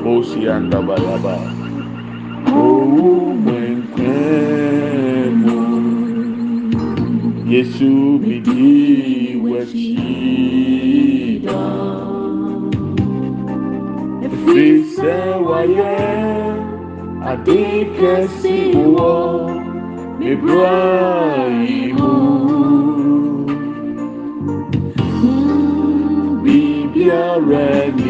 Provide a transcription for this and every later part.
lele babosi anda bayaba. Oh. Yesu bidi wachida. Efrise waye adikesi uwo Ibrahimu. Bibiara ni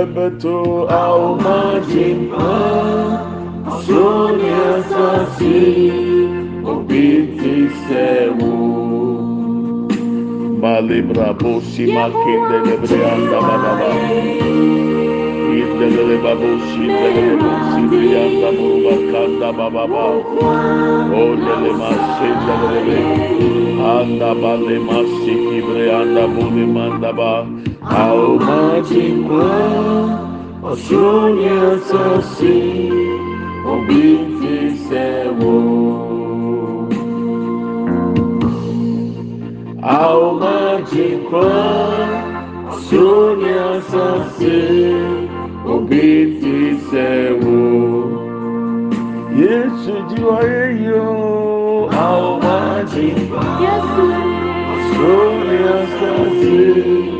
Yebeto au majimpa Sonia sasi obiti sewu. Malibra bosi makinde lebrianda bababa Indele babosi indele bosi brianda buruba kanda bababa Odele oh, masinde lebe Anda bale masi kibre anda bule manda alma de clã, Oxônia Sassi, Obiti Sewo. Alma de clã, Oxônia Sassi, Obiti Sewo. Yesu Diwaeyo, alma de clã, Oxônia Sassi,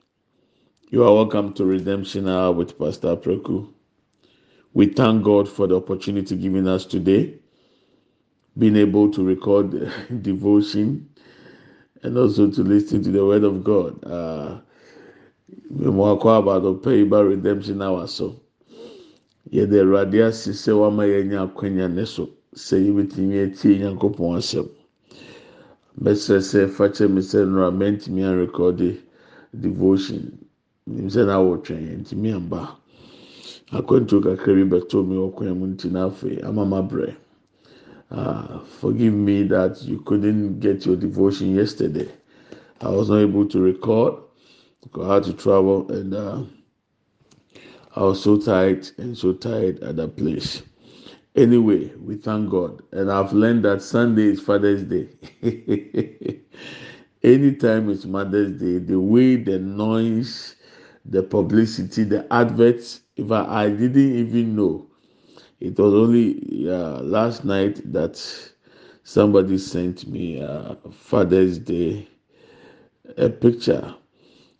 You are welcome to Redemption Hour with Pastor Preku. We thank God for the opportunity given us today, being able to record devotion and also to listen to the Word of God. Uh, mmemme akɔ abado pɛ yi ba redemption hour so yɛde awurade ase sɛ wama yɛnya akwanya ne so sɛ yɛbɛtumi atie nyankopɔn asɛm bɛsrɛ sɛ fakyɛ mi sɛ nnora mɛntumi devotion sɛ na awɔtwɛn yɛn ntumi amba akwantuo kakra bi bɛtɔ mi wɔ kwan mu nti n'afei ama ma brɛ uh, forgive me that you couldn't get your devotion yesterday I was not able to record because I had to travel and uh, I was so tired and so tired at that place. Anyway, we thank God. And I've learned that Sunday is Father's Day. Anytime it's Mother's Day, the way the noise, the publicity, the adverts, if I, I didn't even know, it was only uh, last night that somebody sent me uh, Father's Day a picture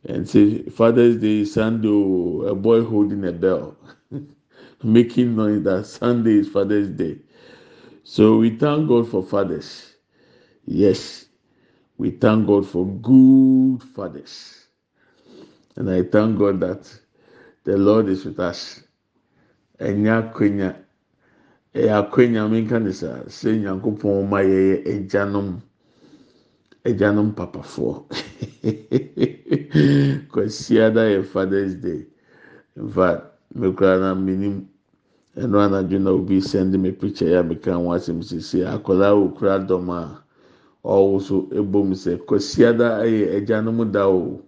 and say Father's Day Sunday, a boy holding a bell, making noise that Sunday is Father's Day. So we thank God for fathers. Yes, we thank God for good fathers. And I thank God that the Lord is with us. Ɛnyɛ akwenya, ɛyɛ akwenya mi nka ne saa, sɛ nyankopɔn ma yɛyɛ agyanom, agyanom papafoɔ. Kwasiada yɛ Father's Day. In fact, mekura na minim ɛno anadwo na obi send me picture ya meka ho asɛm sisi akwadaa okura dɔm a ɔwɔ so ebom sɛ kwasiada yɛ agyanom da o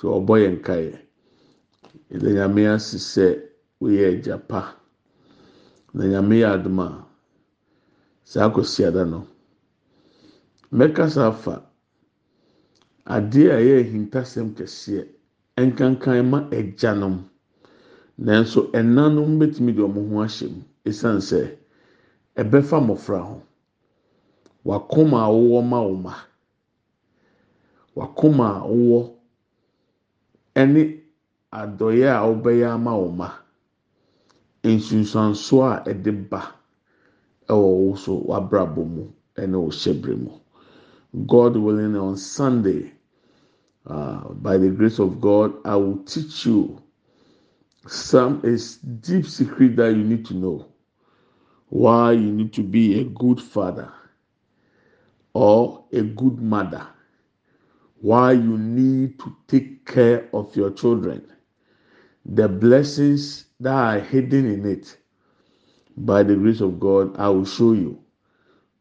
tí ɔbɔ yɛn kaeɛ ɛdɛ nyame ase sɛ woyɛ agya pa. Na nyame yɛ adum a saa kwasiada no mɛkasa afa adeɛ a ɛyɛ ahintasɛm kɛseɛ nkankan ma agyanom nanso ɛnanom bɛtumi de wɔn ho ahyɛ mu esan sɛ ɛbɛfa mmɔfra ho. Wakoma a ma wo ma. Wakoma a ɛne adɔyɛ a wobɛyɛ ama wo ma. Nsunsuanso a ɛde ba ɛwɔ wo so wabrabɔ mu ɛne wo mu. God willing on sunday uh, by the grace of god i will teach you some is deep secret that you need to know. Why you need to be a good father or a good mother why you need to take care of your children. The blessings that are hidden in it by the grace of god i will show you.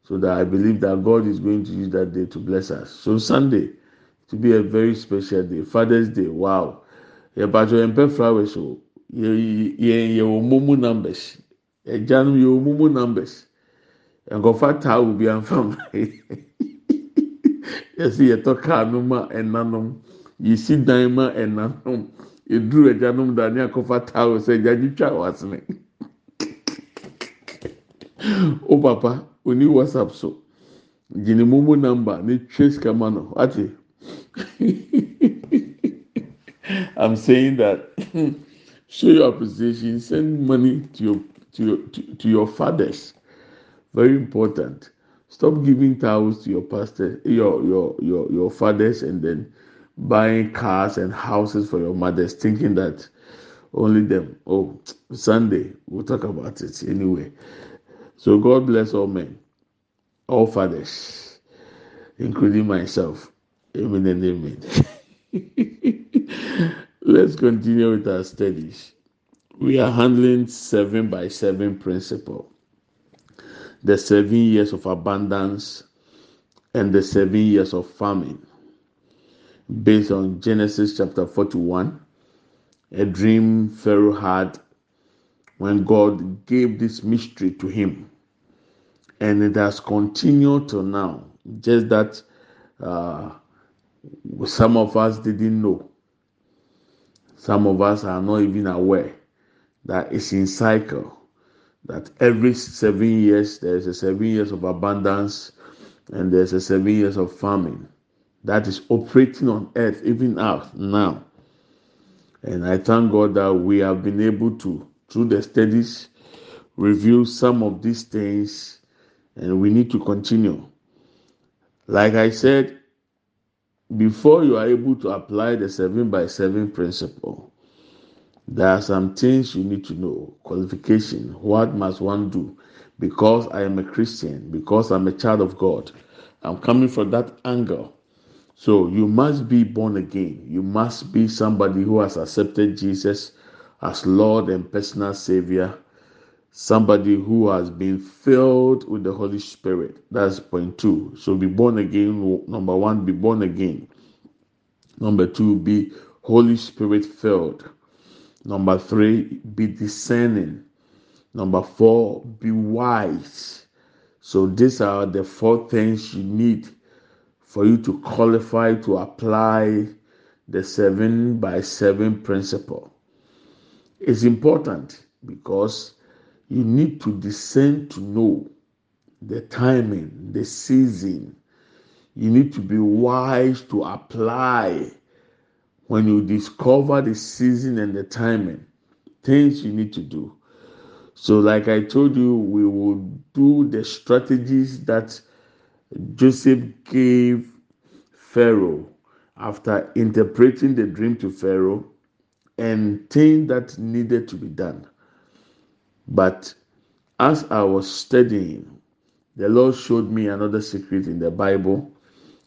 So that i believe that god is going to use that day to bless us. So sunday to be a very special day. Father's day wow. Yɛbàtò yɛn pɛ flowers o. Yɛ yɛ wɔ mumu numbers. Ɛgyanom yɛ wɔ mumu numbers. Nkɔfa taa obi anfam yɛsi yɛtɔ kaa no ma ɛnanom. Yɛsi dan ma ɛnanom. Eduru ɛgyanom da ne akɔfa taa o sɛ ɛgyagye twa wasene o papa oni whatsapp so. Gyina mumu number ne trace kama no. Ate i'm saying that show your appreciation. Send money to your to your to, to your fathers. Very important stop giving towels to your pastor your your your your fathers and then buying cars and houses for your mothers thinking that only them. Oh sunday we'll talk about it anyway. So god bless all men all fathers including myself. Amen and amen. Let's continue with our studies. We are handling seven by seven principle the seven years of abundance and the seven years of famine based on Genesis chapter 41, a dream Pharaoh had when God gave this mystery to him. And it has continued till now. Just that uh, some of us didn't know. Some of us are not even aware that it's in cycle. That every seven years there's a seven years of abundance and there's a seven years of famine that is operating on earth even out now. And I thank God that we have been able to, through the studies, review some of these things, and we need to continue. Like I said, before you are able to apply the seven by seven principle, there are some things you need to know. Qualification. What must one do? Because I am a Christian, because I'm a child of God. I'm coming from that angle So you must be born again. You must be somebody who has accepted Jesus as Lord and personal Savior. Somebody who has been filled with the Holy Spirit. That's point two. So be born again. Number one, be born again. Number two, be Holy Spirit filled. Number three, be discerning. Number four, be wise. So these are the four things you need for you to qualify to apply the seven by seven principle. It's important because you need to discern to know the timing, the season. You need to be wise to apply when you discover the season and the timing, things you need to do. So, like I told you, we will do the strategies that Joseph gave Pharaoh after interpreting the dream to Pharaoh and things that needed to be done. But as I was studying, the Lord showed me another secret in the Bible.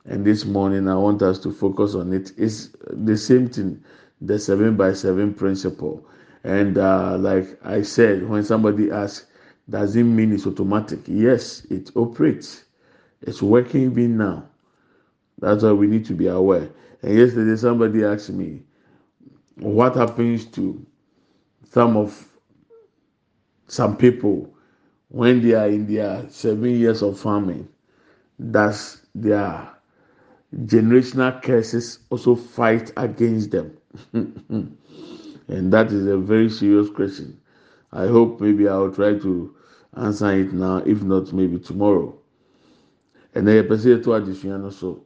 And this morning, I want us to focus on it. It's the same thing, the seven by seven principle. And uh, like I said, when somebody asks, does it mean it's automatic? Yes, it operates. It's working even now. That's why we need to be aware. And yesterday, somebody asked me, what happens to some of some people when they are in their seven years of farming? Does their generational curses also fight against them? and that is a very serious question. I hope maybe I'll try to answer it now, if not, maybe tomorrow. ɛnna yɛpɛ sɛ yɛto adesua no so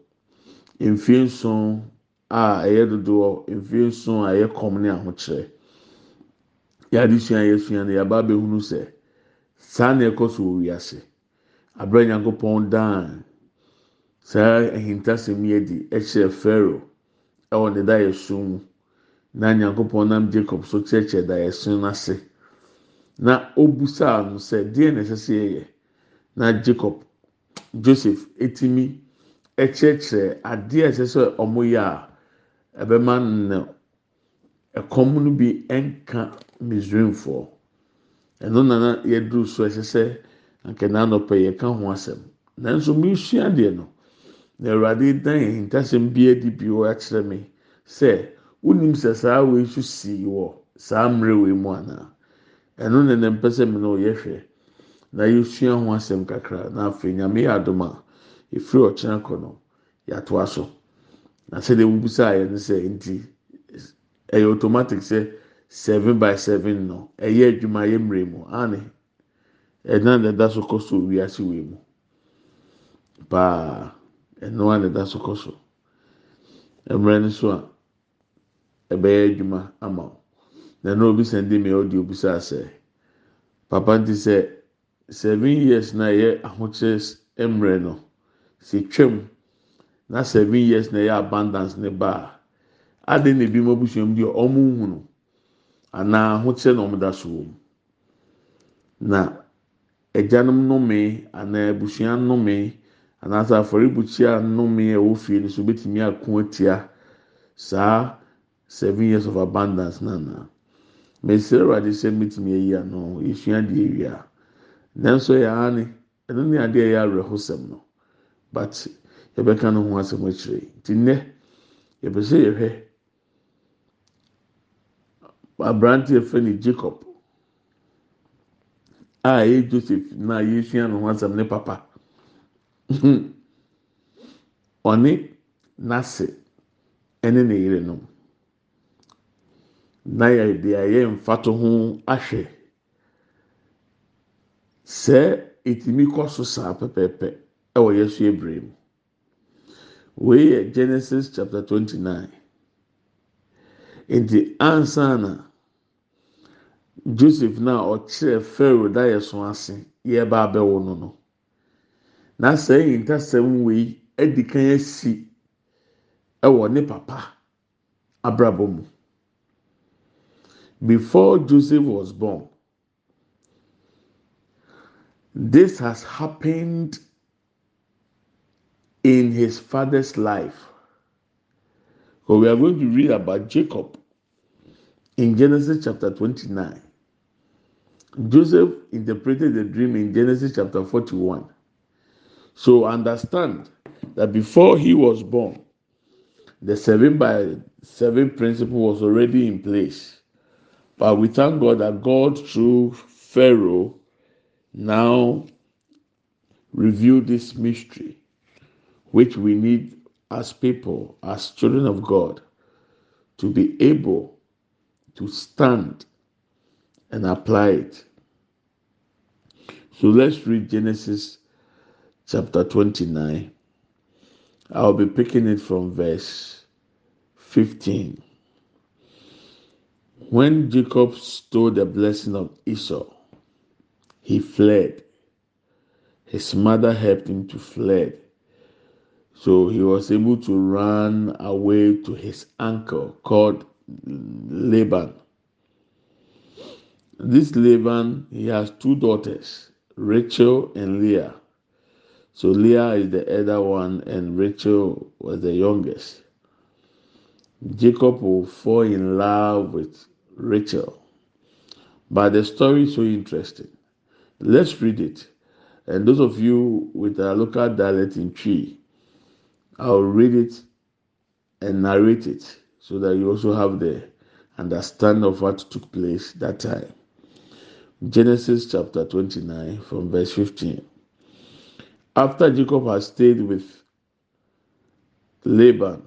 mfie nson a ɛyɛ dodoɔ mfie nson a ɛyɛ kɔm ne ahokyerɛ yɛ adesua yɛsua no yɛaba abɛhunu sɛ saa na ɛkɔ so wɔ wiase abirɛ nyankopɔn dan saa ahintasɛm yɛ di ɛkyerɛ pharaoh ɛwɔ ne da yɛ so mu. Na nyankopɔn nam jacob so kyerɛkyerɛ da yɛ so n'ase na obusaa no sɛ deɛ na ɛsɛ sɛ yɛyɛ? Na jacob. joseph etimi ɛkyerɛkyerɛ adeɛ a ɛsɛ sɛ ɔmo a ɛbɛma no ɛkɔm no bi ɛnka misraimfoɔ. Ɛno nana yɛduru so ɛsɛ sɛ nkɛnɛ anɔpɛ yɛka ho asɛm. Nanso mo esua deɛ no na awurade dan ntasɛm bi adi bi wɔ akyerɛ mi sɛ wonim sɛ saa wei nso si wɔ saa mmerɛ wei mu ana? Ɛno nana mpɛ sɛ mi na ɔyɛ hwɛ. na yɛsua ho asɛm kakra. Na afei nyame yɛ adom a efiri ɔkyerɛ kɔ no yɛatoa so. Na sɛdeɛ wubusa ayɛ no sɛ nti ɛyɛ automatic sɛ seven by seven no ɛyɛ adwuma yɛ mmerɛ mu. Ani ɛna na ɛda so kɔ so wiase wei mu. Paa ɛnoa na ɛda so kɔ so. Mmerɛ no so a ɛbɛyɛ adwuma ama wo. Na ɛna obi sɛ ndi mi a ɔdi obisa asɛ papa nti sɛ. seven years na ɛyɛ ahokyerɛ mmerɛ no si twam na seven years na ɛyɛ abundance ne ba a na ebi mu abusua mu deɛ ɔmo nhunu? Anaa ahokyerɛ na ɔmo da so wɔ na agyanom nnome anaa abusua nnome anaasɛ afɔrebukyia nnome a ɛwɔ fie no so betumi ako atia saa seven years of abundance na na mesiri awurade sɛ metumi ayi ano esua deɛ ewia. nanso yɛ ani ɛno ne adeɛ yɛ awerɛhosɛm no. But yɛbɛka no ho asɛm akyerɛ nti nnɛ yɛpɛ sɛ yɛhwɛ. Aberante yɛfrɛ no jacob a ɛyɛ joseph na yɛsua no ho asɛm ne papa ɔne n'ase ɛne ne yerenom. Na yɛde ayɛ mfato ho ahwɛ. sɛ etimi kɔ so saa pɛpɛɛpɛ ɛwɔ yɛsu ebire mu. Wei yɛ genesis chapter twenty nine nti ansana joseph na ɔkyerɛ pharaoh da yɛ so ase yɛba abɛwo no no na sɛ ntasɛm wei adi kan asi ɛwɔ ne papa abrabɔ mu before joseph was born. This has happened in his father's life. But we are going to read about Jacob in Genesis chapter 29. Joseph interpreted the dream in Genesis chapter 41. So understand that before he was born, the seven by seven principle was already in place. But we thank God that God, through Pharaoh, now revealed this mystery, which we need as people, as children of God, to be able to stand and apply it. So let's read Genesis chapter 29. I'll be picking it from verse 15. When Jacob stole the blessing of Esau, he fled. His mother helped him to fled. So he was able to run away to his uncle called Laban. This Laban, he has two daughters, Rachel and Leah. So Leah is the elder one, and Rachel was the youngest. Jacob will fall in love with Rachel. But the story is so interesting. Let's read it. And those of you with a local dialect in Twi, I'll read it and narrate it so that you also have the understanding of what took place that time. Genesis chapter 29 from verse 15. After Jacob had stayed with Laban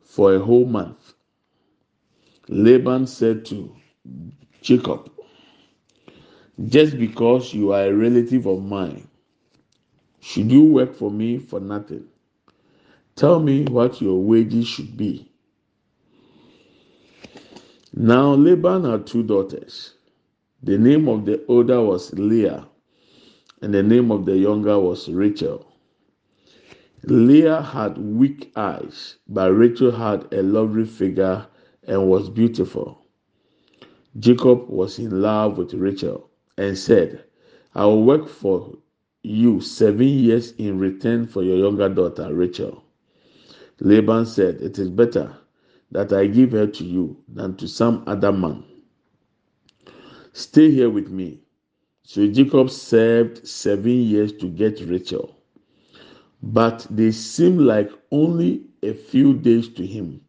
for a whole month, Laban said to Jacob, Just because you are a relative of mine, should you work for me for nothing? Tell me what your wages should be. Now Laban had two daughters. The name of the older was Leah, and the name of the younger was Rachel. Leah had weak eyes, but Rachel had a lovely figure and was beautiful. Jacob was in love with Rachel and said, I will work for you seven years in return for your younger daughter, Rachel. Laban said, It is better that I give her to you than to some other man. Stay here with me. So Jacob served seven years to get Rachel. But they seemed like only a few days to him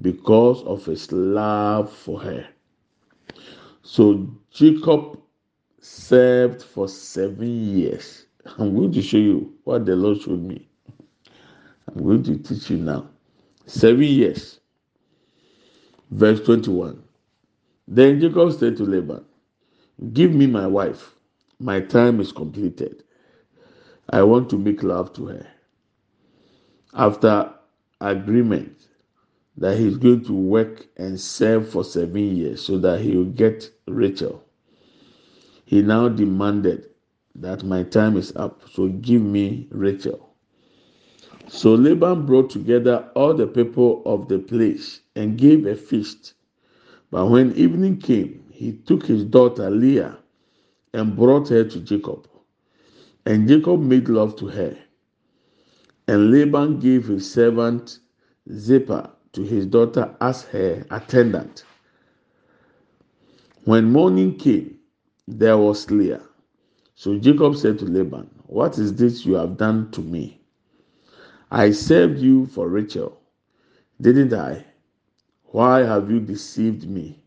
because of his love for her. So Jacob served for seven years. I'm going to show you what the Lord showed me. I'm going to teach you now. Seven years. Verse 21. Then Jacob said to Laban, Give me my wife. My time is completed. I want to make love to her. After agreement that he's going to work and serve for seven years so that he will get Rachel, he now demanded that my time is up. So give me Rachel. So Laban brought together all the people of the place and gave a feast. But when evening came, he took his daughter Leah and brought her to Jacob. And Jacob made love to her. And Laban gave his servant Zilpah to his daughter as her attendant. When morning came, there was Leah. So Jacob said to Laban, What is this you have done to me? I served you for Rachel, didn't I? Why have you deceived me?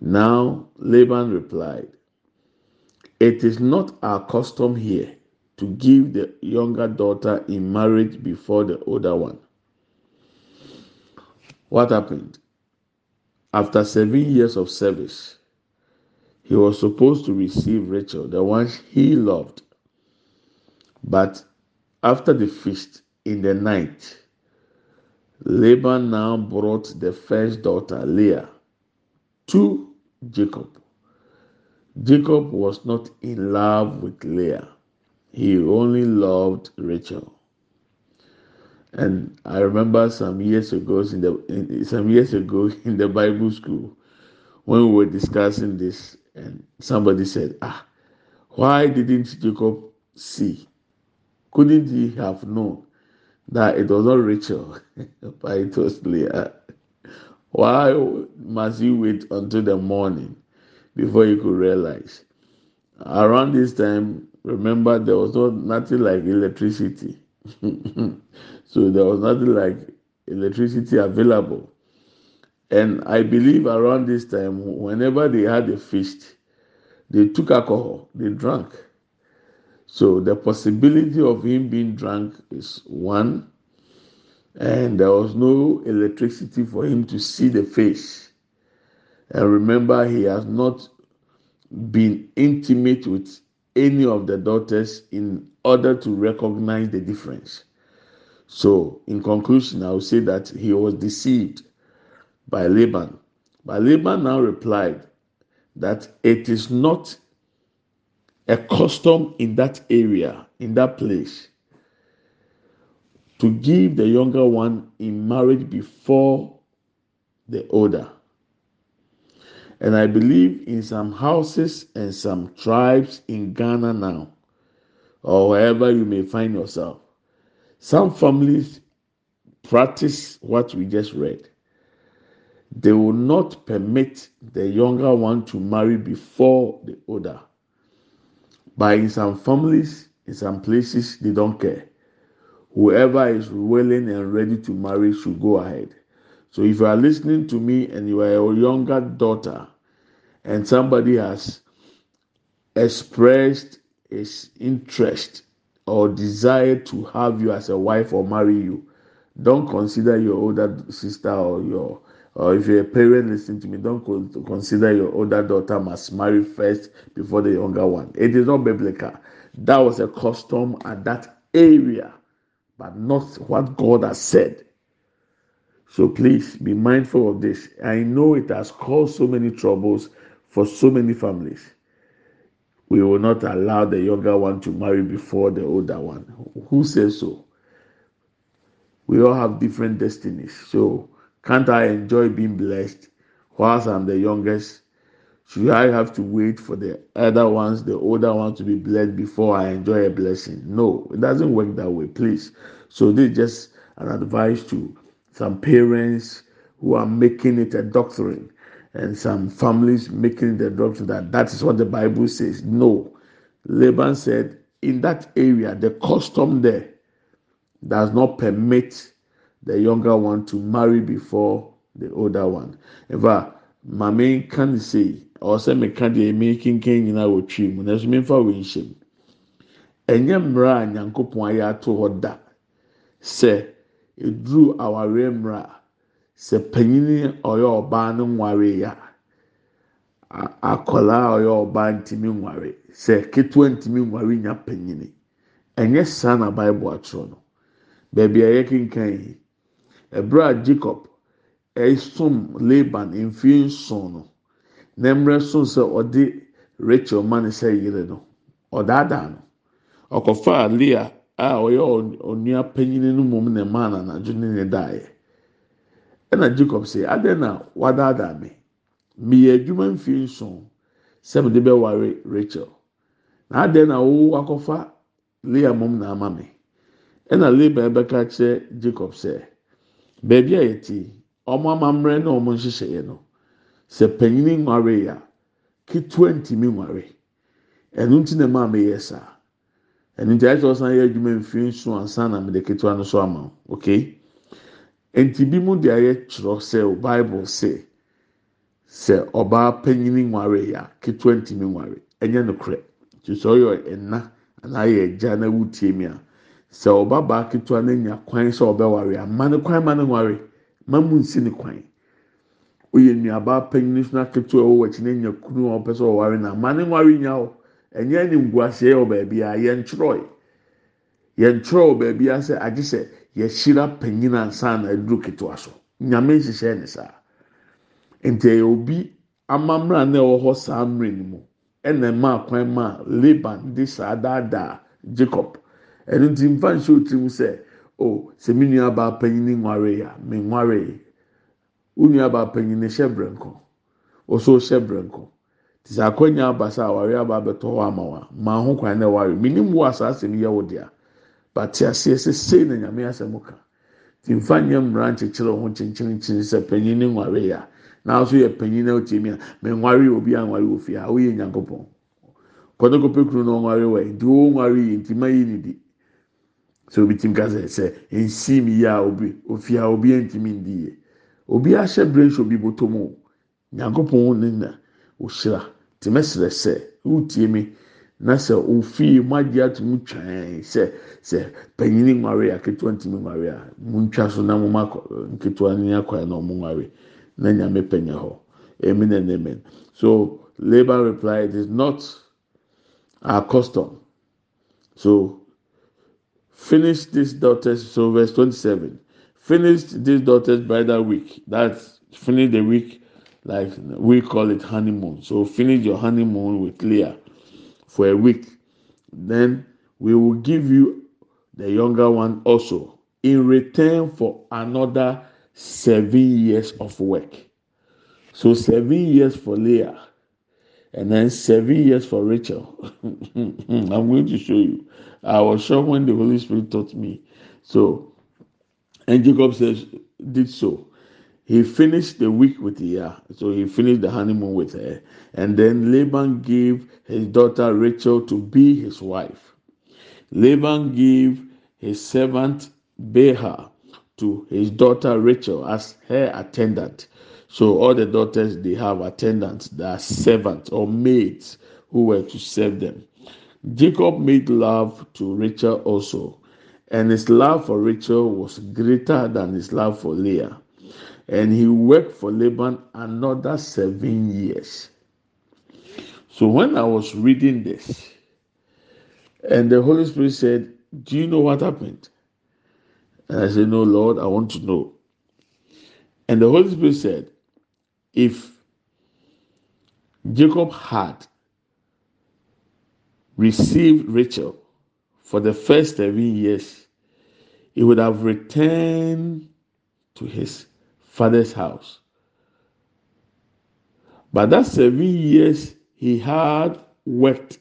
Now Laban replied, It is not our custom here to give the younger daughter in marriage before the older one. What happened? After seven years of service, he was supposed to receive Rachel, the one he loved. But after the feast in the night, Laban now brought the first daughter, Leah, to Jacob. Jacob was not in love with Leah. He only loved Rachel. And I remember some years ago in the in, some years ago in the Bible school when we were discussing this, and somebody said, "Ah, why didn't Jacob see? Couldn't he have known that it was not Rachel, but it was Leah. Why must you wait until the morning before you could realize? Around this time, remember there was not nothing like electricity, so there was nothing like electricity available. And I believe around this time, whenever they had a feast, they took alcohol, they drank. So the possibility of him being drunk is one, and there was no electricity for him to see the face. And remember, he has not been intimate with any of the daughters in order to recognize the difference. So, in conclusion, I will say that he was deceived by Laban. But Laban now replied that it is not a custom in that area, in that place, to give the younger one in marriage before the older. And I believe in some houses and some tribes in Ghana now, or wherever you may find yourself, some families practice what we just read. They will not permit the younger one to marry before the older. But in some families, in some places, they don't care. whoever is willing and ready to marry should go ahead. So if you are listening to me and you are a younger daughter and somebody has expressed his interest or desire to have you as a wife or marry you, don't consider your older sister or your or if you're a parent listening to me, don't consider your older daughter must marry first before the younger one. It is not biblical. That was a custom at that area. But not what God has said. So please be mindful of this. I know it has caused so many troubles for so many families. We will not allow the younger one to marry before the older one. Who says so? We all have different destinies. So can't I enjoy being blessed whilst I'm the youngest? Should I have to wait for the other ones, the older ones, to be blessed before I enjoy a blessing? No, it doesn't work that way, please. So, this is just an advice to some parents who are making it a doctrine and some families making a doctrine that that is what the Bible says. No. Laban said, in that area, the custom there does not permit the younger one to marry before the older one. In fact, maame kan say ɔsɛ meka deɛ eme kinkan nyinaa wɔ twi mu na nso mefa wɔ nhyɛm ɛnyɛ mmerɛ a nyankopɔn ayɛ ato hɔ da sɛ eduru awareɛ mmerɛ a sɛ panyin ɔyɛ ɔbaa no nware ya akwadaa a ɔyɛ ɔbaa ntumi nware sɛ ketewa ntumi nware nya panyin ɛnyɛ saa na baibul atwerɛ no beebi a yɛ kinkan yi. ɛberɛ a jacob ɛsom laban mfie nson no na mmerɛ so sɛ ɔde rachel ma ne sɛ yere no ɔdaadaa no. Ɔkɔfaa leah a ɔyɛ ɔnua panyin no mom na ɛmaa na anadwo ne ne daeɛ. Ɛna jacob sɛ adan na wadaadaa me? Meyɛ adwuma mfie nson sɛ mede bɛware rachel. Na adan na ɔwɔ akɔfa leah mom na ama me? Ɛna laban bɛka kyerɛ jacob sɛ. beebi a yɛte wɔn amammerɛ na wɔn nhyehyɛeɛ no. Sɛ panyin nware a ketewa ntumi nware. Ɛno nti na maa mi yɛ saa. Ɛno nti ayɛ ɔsan yɛ adwuma mfiri nso ansa na mede ketewa no so ama okay nti bi mu de ayɛ kyerɛ sɛ o bible sɛ sɛ ɔbaa panyin nware a ketewa ntumi nware. Ɛnyɛ no nti sɛ ɔyɛ ɛna anaa yɛ ɛgya na ewu tie mi a. sɛ ɔba baa ketewa no nya kwan sɛ ɔbɛware a ma ne kwan ma ne nware. Ma mu nsi ne kwan. Oyɛ nuabaa panyin na ketewa ɛwɔ akyi na nya kunu a ɔpɛ sɛ ɔware na ma ne nware nya o ɛnyɛ ne nguaseɛ wɔ baabi a yɛntwerɛ yɛntwerɛ wɔ baabi a sɛ agye sɛ yɛhyira panyin ansa na aduru ketewa so. Nyame nhyehyɛ ne saa. Nti obi amammerɛ na ɛwɔ hɔ saa mmerɛ no mu. Ɛna ɛma kwan ma laban de saa daadaa jacob. ɛno nti mfa nhyɛ otirim sɛ o sɛ me nua panyin nware ya me nware. wo nua baa panyin hyɛ brɛnko ɔso hyɛ brɛnko te sɛ akɔnya aba sɛ aware aba abɛtɔ hɔ ama wa maa ho kwan na ɛware. Minim wo asaase mi yɛ wo dea. But te aseɛ sɛ sei na nyame asɛm ka. Ti nfa nyɛ mmara nkyekyere ho kyenkyerenkyere sɛ panyin ne nware ya n'aso yɛ panyin na otie mi a mɛ nware obi a nware wɔ fie a oyɛ nyankopɔn kɔdɔ kɔpɛ kuro na ɔnware wɔ nti wɔn nware yi nti ma yi ni di. Sɛ obi tim ka sɛ sɛ nsi mi yie a obi ofie a obi ntumi ndi yie obi ahyɛ branch obi bɔtɔ mu. Nyankopɔn ne na ohyira tìmɛsirɛ sɛ wotie mi na sɛ ofie mu agye ato mu twɛn sɛ sɛ panyin nware a ketewa ntumi nware a mu ntwa so na mo ma nketewa ne akɔɛ na ɔmo nware. Na nyame pɛnyɛ hɔ. Amen and amen. So labour replied it is not our custom. So finish this daughter's so verse twenty-seven finish this daughter's bridal week. That's finish the week like we call it honeymoon. So finish your honeymoon with leah for a week. Then we will give you the younger one also in return for another seven years of work. So seven years for leah and then seven years for rachel. I'm going to show you. I was shocked when the holy spirit taught me. So and jacob says did so he finished the week with Leah, so he finished the honeymoon with her. And then Laban gave his daughter Rachel to be his wife. Laban gave his servant Bilhah to his daughter Rachel as her attendant. So all the daughters they have attendants, they are servants or maids who were to serve them. Jacob made love to Rachel also, and his love for Rachel was greater than his love for Leah and he worked for Laban another seven years. So when I was reading this, and the Holy Spirit said, Do you know what happened? And I said, No, Lord, I want to know. And the Holy Spirit said, If Jacob had received Rachel for the first seven years, he would have returned to his father's house. But that seven years he had worked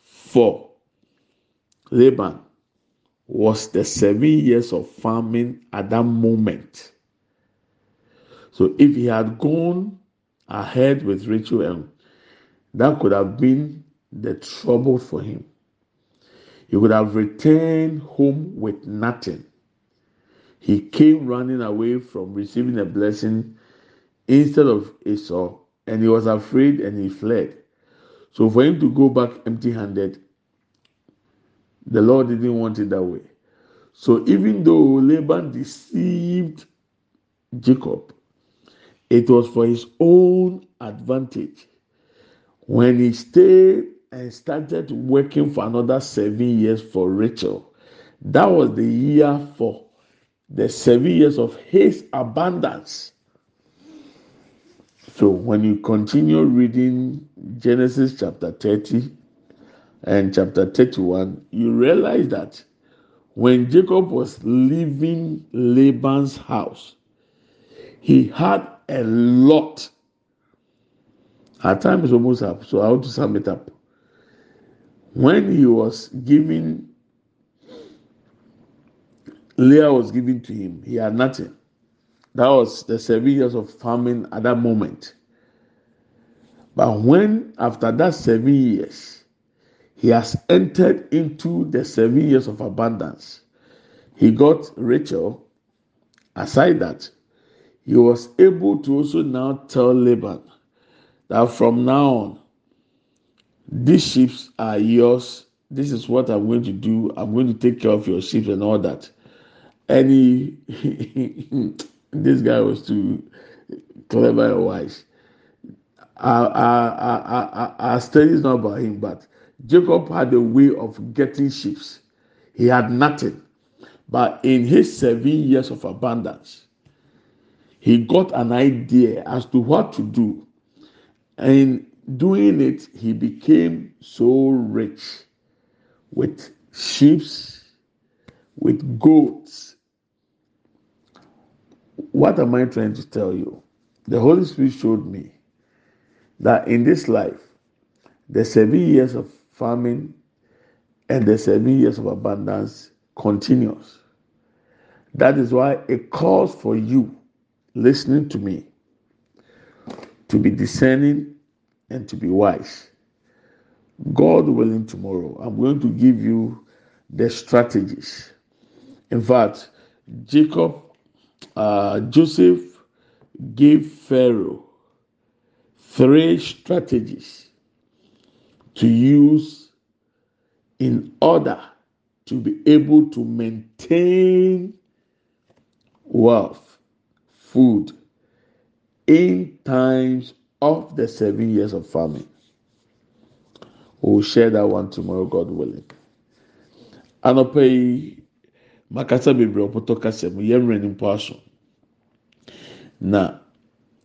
for Laban was the seven years of farming at that moment. So if he had gone ahead with Rachel, that could have been the trouble for him. He would have returned home with nothing. He came running away from receiving a blessing instead of Esau, and he was afraid and he fled. So for him to go back empty handed, the Lord didn't want it that way. So even though Laban deceived Jacob, it was for his own advantage. When he stayed and started working for another seven years for Rachel, that was the year for the seven years of his abundance. So when you continue reading Genesis chapter 30 and chapter 31, you realize that when Jacob was leaving Laban's house, he had a lot. Our time is almost up, so I want to sum it up. when he was giving Leah was given to him, he had nothing. That was the seven years of famine at that moment. But when after that seven years, he has entered into the seven years of abundance, he got Rachel. Aside that, he was able to also now tell Laban that from now on, these sheep are yours. This is what I'm going to do. I'm going to take care of your sheep and all that and he, this guy was too clever and wise. Our, our, our, our, study is not about him, but Jacob had a way of getting sheep. He had nothing, but in his seven years of abundance, he got an idea as to what to do. And doing it, he became so rich with sheep, with goats, what am I trying to tell you? The Holy Spirit showed me that in this life, the seven years of famine and the seven years of abundance continues. That is why it calls for you listening to me to be discerning and to be wise. God willing, tomorrow I'm going to give you the strategies. In fact, Jacob, uh, Joseph gave Pharaoh three strategies to use in order to be able to maintain wealth, food in times of the seven years of famine. We'll share that one tomorrow, God willing. Anɔpa yi, makasa bebree ɔpɔtɔ kasa mu, yɛn mmerɛ nimpo aso. Na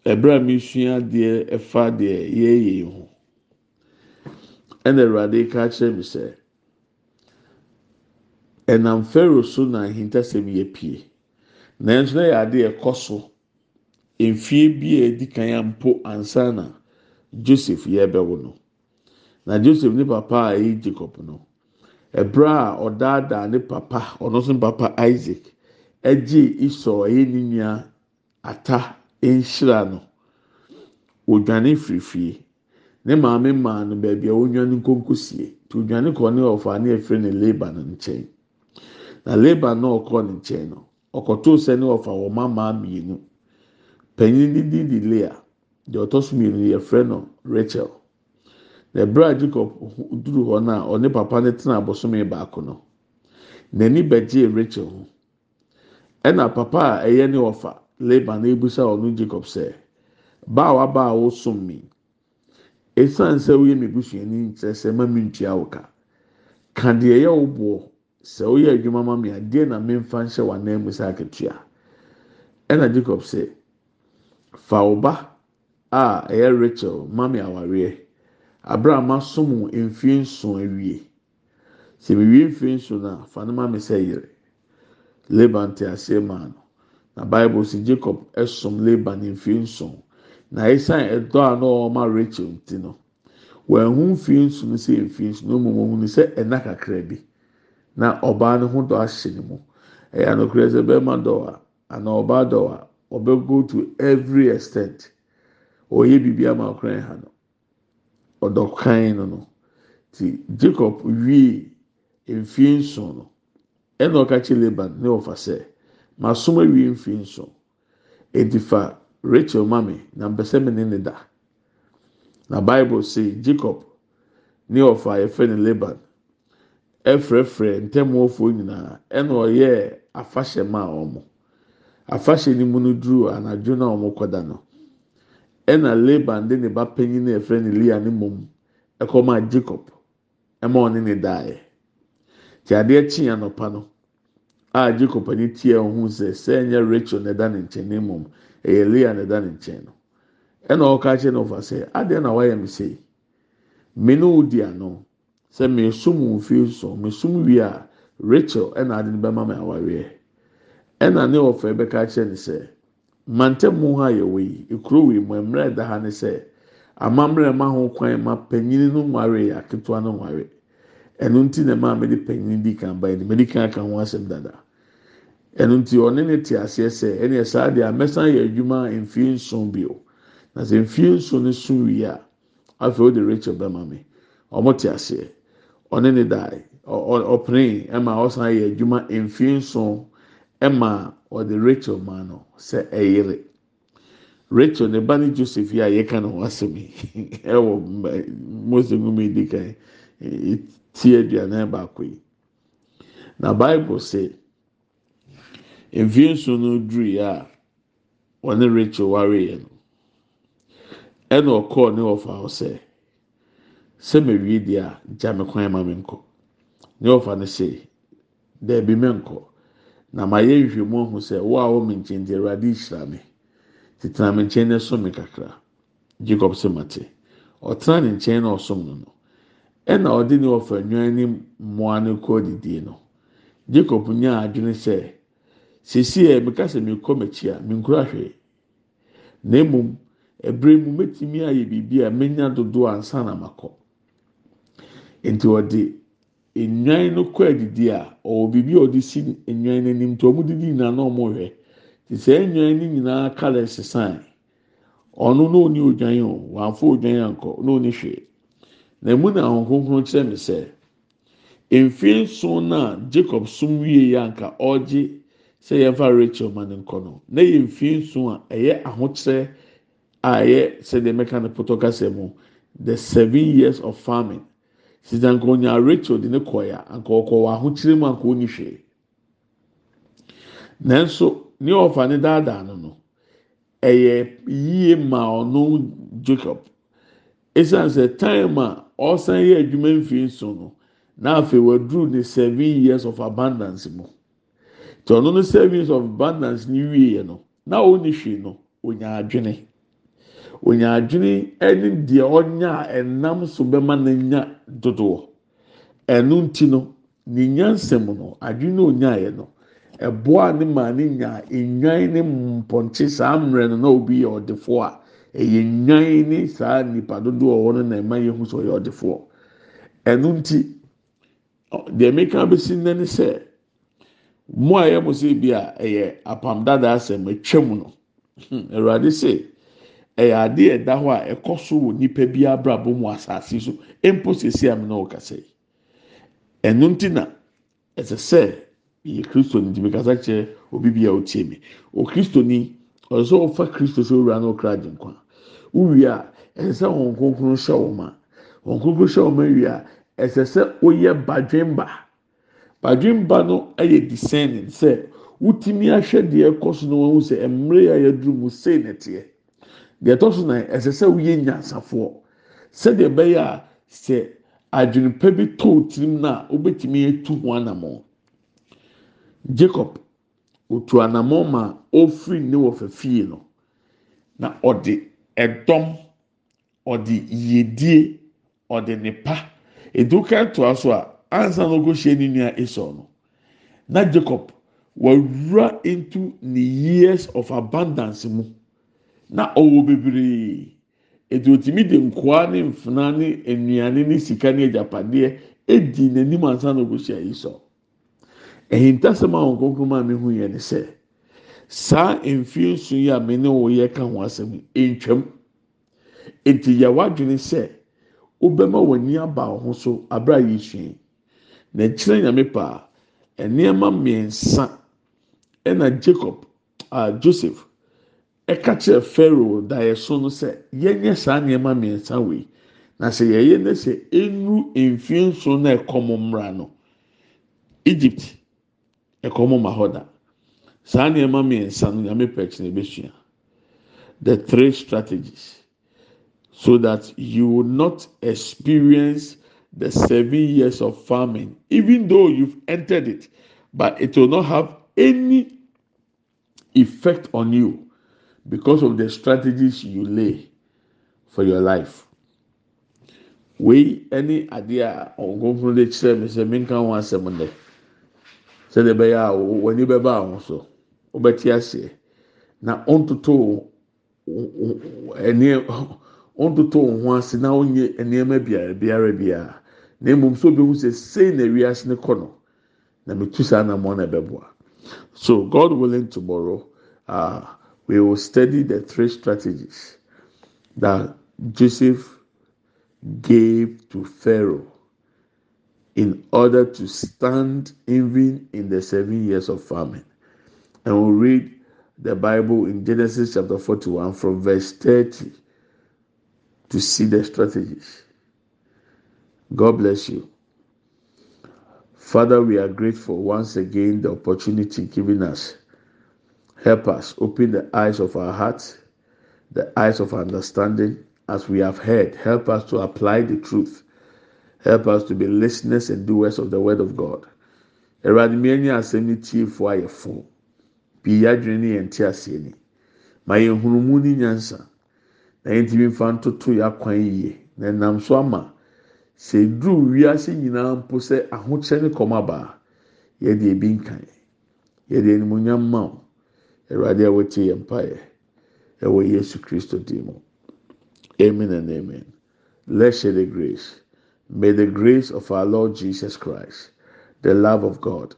ɛberɛ a mesua adeɛ ɛfa deɛ yɛyɛ yi ho, ɛna Awurade ka kyerɛ me sɛ, ɛnam Pharaoh so na ahintasɛm yɛ pie. Nanso na yɛ adeɛ ɛkɔ so mfie bi a edi kan ampo ansa na Joseph yɛbɛwo no. Na Joseph ne papa a ɛyɛ Jacob no, ɛberɛ a ɔdaadaa ne papa ɔno nso ne papa Isaac ɛgye Esau ɛyɛ ne nua ata nhyira no, odwane firi fie. Ne maame maa no baabi a onwane nkonkosie. Nti odwane kɔɔ ne ɔfa ne yɛfrɛ no Laban nkyɛn. Na Laban na ɔkɔɔ ne nkyɛn no, ɔkɔtoo sɛ ne ɔfa wɔ mmabaa mmienu. Panyin ne din de Leah, deɛ ɔtɔ so mmienu yɛfrɛ no Rachel. Na ɛberɛ a Jacob duru hɔ no a ɔne papa no tena abosome baako no, n'ani bɛgyee Rachel ho. Ɛna papa a ɛyɛ ne ɔfa Laban ebisa ɔno Jacob sɛ, "Ba a waba a wosom me, esiane sɛ woyɛ me busuani nkyerɛ sɛ ma me ntua wo ka. Ka deɛ sɛ woyɛ adwuma ma me a, deɛ na memfa nhyɛ w'anan mu sɛ akatua?" Ɛna Jacob sɛ, "Fa wo a ɛyɛ Rachel ma me awareɛ. Abere a masom wo mfeɛ nson awie. Sɛ mewie mfeɛ nson a, fa no ma me sɛ yere." Laban te aseɛ maa no. Na Bible sɛ Jacob ɛsom Laban mfeɛ nson. Na esan ɛdɔ a na ɔwɔ ma Rachel ti no, wɔanhu mfeɛ nson sɛ mfeɛ nson mmom ohunu sɛ ɛna kakra bi. Na ɔbaa no ho dɔ ahyɛ ne mu. Ɛyɛ anokorɛ sɛ bɛrima dɔ a anaa ɔbaa dɔ a, ɔbɛ go to every extent. Ɔyɛ biribi ama ɔkran ha no. Ɔdɔ kan no no. Ti Jacob wie mfeɛ nson no, ɛna ɔka kyerɛ Laban ne ɔfa sɛ, "Masom awie mfeɛ nson. Enti fa Rachel ma me na mpɛ sɛ me ne ne da." Na Bible sɛ Jacob ne ɔfa a yɛfrɛ no Laban ɛfrɛfrɛ ntɛmuafoɔ nyinaa ɛna ɔyɛɛ afahyɛ maa wɔn. Afahyɛ no mu no duru anadwo na wɔn kɔda no, ɛna Laban de ne ba panyin a yɛfrɛ no Leah ne mom ɛkɔmaa Jacob ɛma ɔne ne daeɛ. Te adeɛ kyee anɔpa no a Jacob ani tie a ɔhu sɛ sɛ ɛnyɛ Rachel na ɛda ne nkyɛn ne mom ɛyɛ Leah na ɛda ne nkyɛn no. Ɛna ɔka kyerɛ no ɔfa sɛ adeɛ na wayɛ me sei. Me ne wo di ano sɛ mesom wo mfeɛ nson mesom wie a Rachel ɛna ade no bɛma me awareɛ. Ɛna ne ɔfa bɛka kyerɛ no sɛ mantam ha yɛwɔ yi ekuro wei mu mmerɛ ɛda ha ne sɛ amammerɛ ma ho kwan ma panyin no nware aketewa no nware. Ɛno nti na maa mede panyin di kan ban no mede kan aka ho asɛm dada. Ɛno nti ɔne ne te aseɛ sɛ ɛnna saa deɛ mɛsan yɛ adwuma mfeɛ nson bio. Na sɛ mfeɛ nson no so wie a, afei ɔde Rachel bɛma me. Ɔmo te aseɛ. Ɔne ne dae. Ɔpene ɛma ɔsan yɛ adwuma mfeɛ nson ɛma ɔde Rachel maa no sɛ ɛyere. Rachel ne ba ne Joseph yi a yɛka ne ho asɛm yi ɛwɔ Mose nwoma yi di kan tie aduane baako yi. Na Bible sɛ mfeɛ nson no duru yɛ a ɔne Rachel ware yɛ no ɛna ɔkɔɔ ne ɔfa hɔ sɛ sɛ mewie deɛ a gya me kwan ma me nkɔ. Ne ɔfa no sɛ dɛbi me nkɔ na ma yɛ nhwehwɛmu ahu sɛ wo a wɔ me nkyɛn deɛ Awurade hyira me. Tena me nkyɛn na som me kakra. Jacob sɛ mate. Ɔtena ne nkyɛn na ɔsom no no. Ɛna ɔde ne ɔfa nwan ne mmoa no kɔ didie no. Jacob nyaa adwene sɛ sisi a meka sɛ mekɔ m'akyi a menkura hwee. Na mmom ɛberɛ mu mɛtumi ayɛ biribi a menya dodoɔ ansa na makɔ. Nti ɔde enwan no kɔ adidi a ɔwɔ biribi a ɔde si enwan n'anim nti wɔn didi nyinaa na wɔn hwɛ. Te sɛ enwan no nyinaa kala sisan ɔno na oni odwan o. Wafɔ odwan ankɔ na oni hwɛ na emu na ahohoro kyerɛ mi sɛ mfie nson na jacob sum wie yɛ anka ɔregye sɛ yɛmfa rachel ma ne nkɔ no na yɛ mfie nson a ɛyɛ ahokyerɛ a ɛyɛ sɛdeɛ mɛka no pɔtɔ kasa mu the seven years of farming. Sisan nka onya rachel de ne kɔɛ a anka ɔkɔ wɔ ahokyerɛ mu anka ɔni hwee. Nanso ne ɔfa ne daadaa no no ɛyɛ yie ma ɔno jacob. Esan sɛ time a ɔsan yɛ adwuma mfie nson no na afei waduru ne seven years of abundance mu. Tí ɔno no seven years of abundance ne wie yɛ no na ɔni hwee no onya adwene. Onya adwene ɛne deɛ ɔnya ɛnam so bɛma ne nya dodoɔ. Ɛno nti no ne nyansɛm no adwene a onya yɛ no ɛboa ne maa ne nya enwan ne mpɔnkye saa mmerɛ no na obi yɛ ɔdefoɔ a ɛyɛ nwan ne saa nipa dodoɔ no na ɛma yɛ hu sɛ ɔyɛ ɔdefoɔ. Ɛno nti deɛ meka bɛsi nnɛ ne sɛ mo a yɛ mo sɛ bi a ɛyɛ apam dada asɛm atwam no. Awurade sɛ ɛyɛ adeɛ ɛda hɔ a ɛkɔ so wɔ nipa bi abrabɔ mu asase so. Mpo sisi am na ɔkasa yi. Ɛno nti na ɛsɛ sɛ yɛ kristo ni ntumi kasa kyerɛ obi bi a ɔtie mi o kristo ni ɔsɛ sɛ ɔfa kristo sɛ owura na ɔkra agye nkwa. Wowie a ɛsɛ sɛ wɔn kronkron hyɛ wɔn ma. Wɔn kronkron hyɛ wɔn ma wie a ɛsɛ sɛ ɔyɛ badwemba. Badwemba no yɛ discerning sɛ wotumi ahwɛ deɛ ɛkɔ so na wɔn ho sɛ mmerɛ a yɛduru mu sei na teɛ deɛ ɛtɔ so na ɛsɛ sɛ woyɛ nyansafoɔ. Sɛdeɛ ɛbɛyɛ a sɛ adwenipa bi tɔɔ tirim na wobɛtumi etu ho anamɔ jacob otu anamɔ ma ofiri ne wɔ fɛfie no. Na ɔde ɛdɔm ɔde yiedie ɔde nipa eduka toa so a ansa na ɔkɔ hyia ne nua esau no na jacob wawura into ne years of abundance mu na ɔwɔ bebree etu otimi de nkoa ne mfena ne nnuane ne sika ne agyapadeɛ edi n'anim ansa na ɔkɔ hyia esau ehintasɛm a wɔn kɔnkɔn maa mi hu yɛ ne sɛ saa mfie nso yi a me ne wo yɛ ka ho asɛm ntwam eti yɛ wadwene sɛ wobɛma w'ani aba wo ho so abere a yɛsua na kyerɛ nyame paa nneɛma mmiɛnsa ɛna jacob a joseph ɛka kyerɛ pharaoh da yɛ so no sɛ yɛnyɛ saa nneɛma mmiɛnsa wei na sɛ yɛyɛ ne sɛ enu mfie nso na ɛkɔm mmra no egypt ɛkɔm ma hɔ da. Saa nneɛma mmiɛnsa no nyame pɛ kyerɛ ebesua. The three strategies. So that you will not experience the seven years of famine, even though you've entered it, but it will not have any effect on you because of the strategies you lay for your life. Wei any idea ɔnkonforo de kyerɛ mi sɛ minka ho asɛm dɛ sɛdeɛ ɛbɛyɛ a w'ani bɛba aho so wobɛte aseɛ na ɔntoto ɛneɛ ɔntoto wɔn ho ase na ɔnyɛ nneɛma biara biara biara na mmom so obi hu sɛ sei na wiase ne kɔ no na metu saa na mɔ na ɛbɛboa so god willing tomorrow uh, we will study the three strategies that joseph gave to pharaoh in order to stand even in the seven years of famine and we'll read the bible in genesis chapter 41 from verse 30 to see the strategies. God bless you. Father, we are grateful once again the opportunity given us. Help us open the eyes of our hearts, the eyes of understanding as we have heard. Help us to apply the truth. Help us to be listeners and doers of the word of God. Awurade mi ani asɛm ne tiefo ayɛ fo. Yɛn yɛn nyansa. na yɛntumi mfa ntoto yɛ na nam so ama sɛ duru wiase nyinaa mpo sɛ ahokyɛ ne kɔm yɛde ebi nkan yɛde animonyam ma awurade a wɔtie yɛn mpaeɛ ɛwɔ yesu kristo mu amen and amen let's share the grace May the grace of our Lord Jesus Christ, the love of God,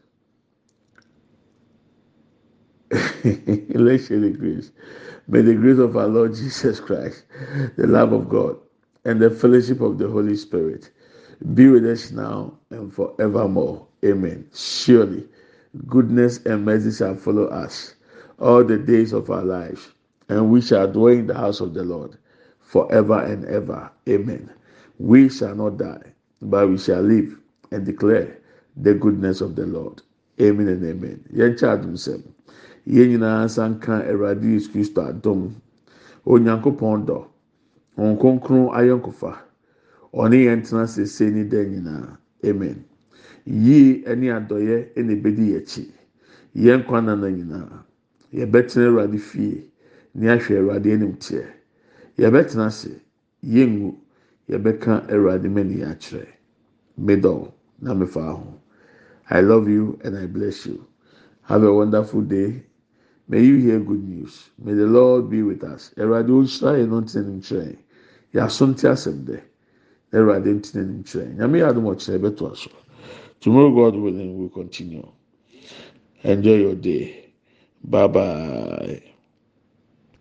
let's share the grace. May the grace of our Lord Jesus Christ, the love of God, and the fellowship of the Holy Spirit be with us now and forevermore. Amen. Surely, goodness and mercy shall follow us all the days of our life, and we shall dwell in the house of the Lord forever and ever. Amen. We shall not die, but we shall live and declare the goodness of the Lord. Amen and amen. Yɛn kyɛ adum sɛm. Yɛn nyinaa nsa nka Awurade Yesu Kristo adum. Onyankopɔn dɔ. Wɔn kronkron ayɔnkofa. ɔne yɛn tena sese ne dɛ nyinaa amen yie ɛne adɔyɛ ɛna ebedi yɛkyi yɛn kwan nana nyinaa yɛbɛtena awurade fie ne ahwɛ awurade anim teɛ. Yɛbɛtena ase yɛngu yɛbɛka awurade mani akyerɛ. Middle na mefa ho. I love you and i bless you. Have a wonderful day. May you hear good news. May the lord be with us. Awurade onsira yɛn no ntena ne nkyɛn yɛaso nte asɛm dɛ. Awurade ntena ne nkyerɛ nyame yɛ adum ɔkyerɛ ɛbɛto aso tomorrow god willing we will continue. Enjoy your day bye bye.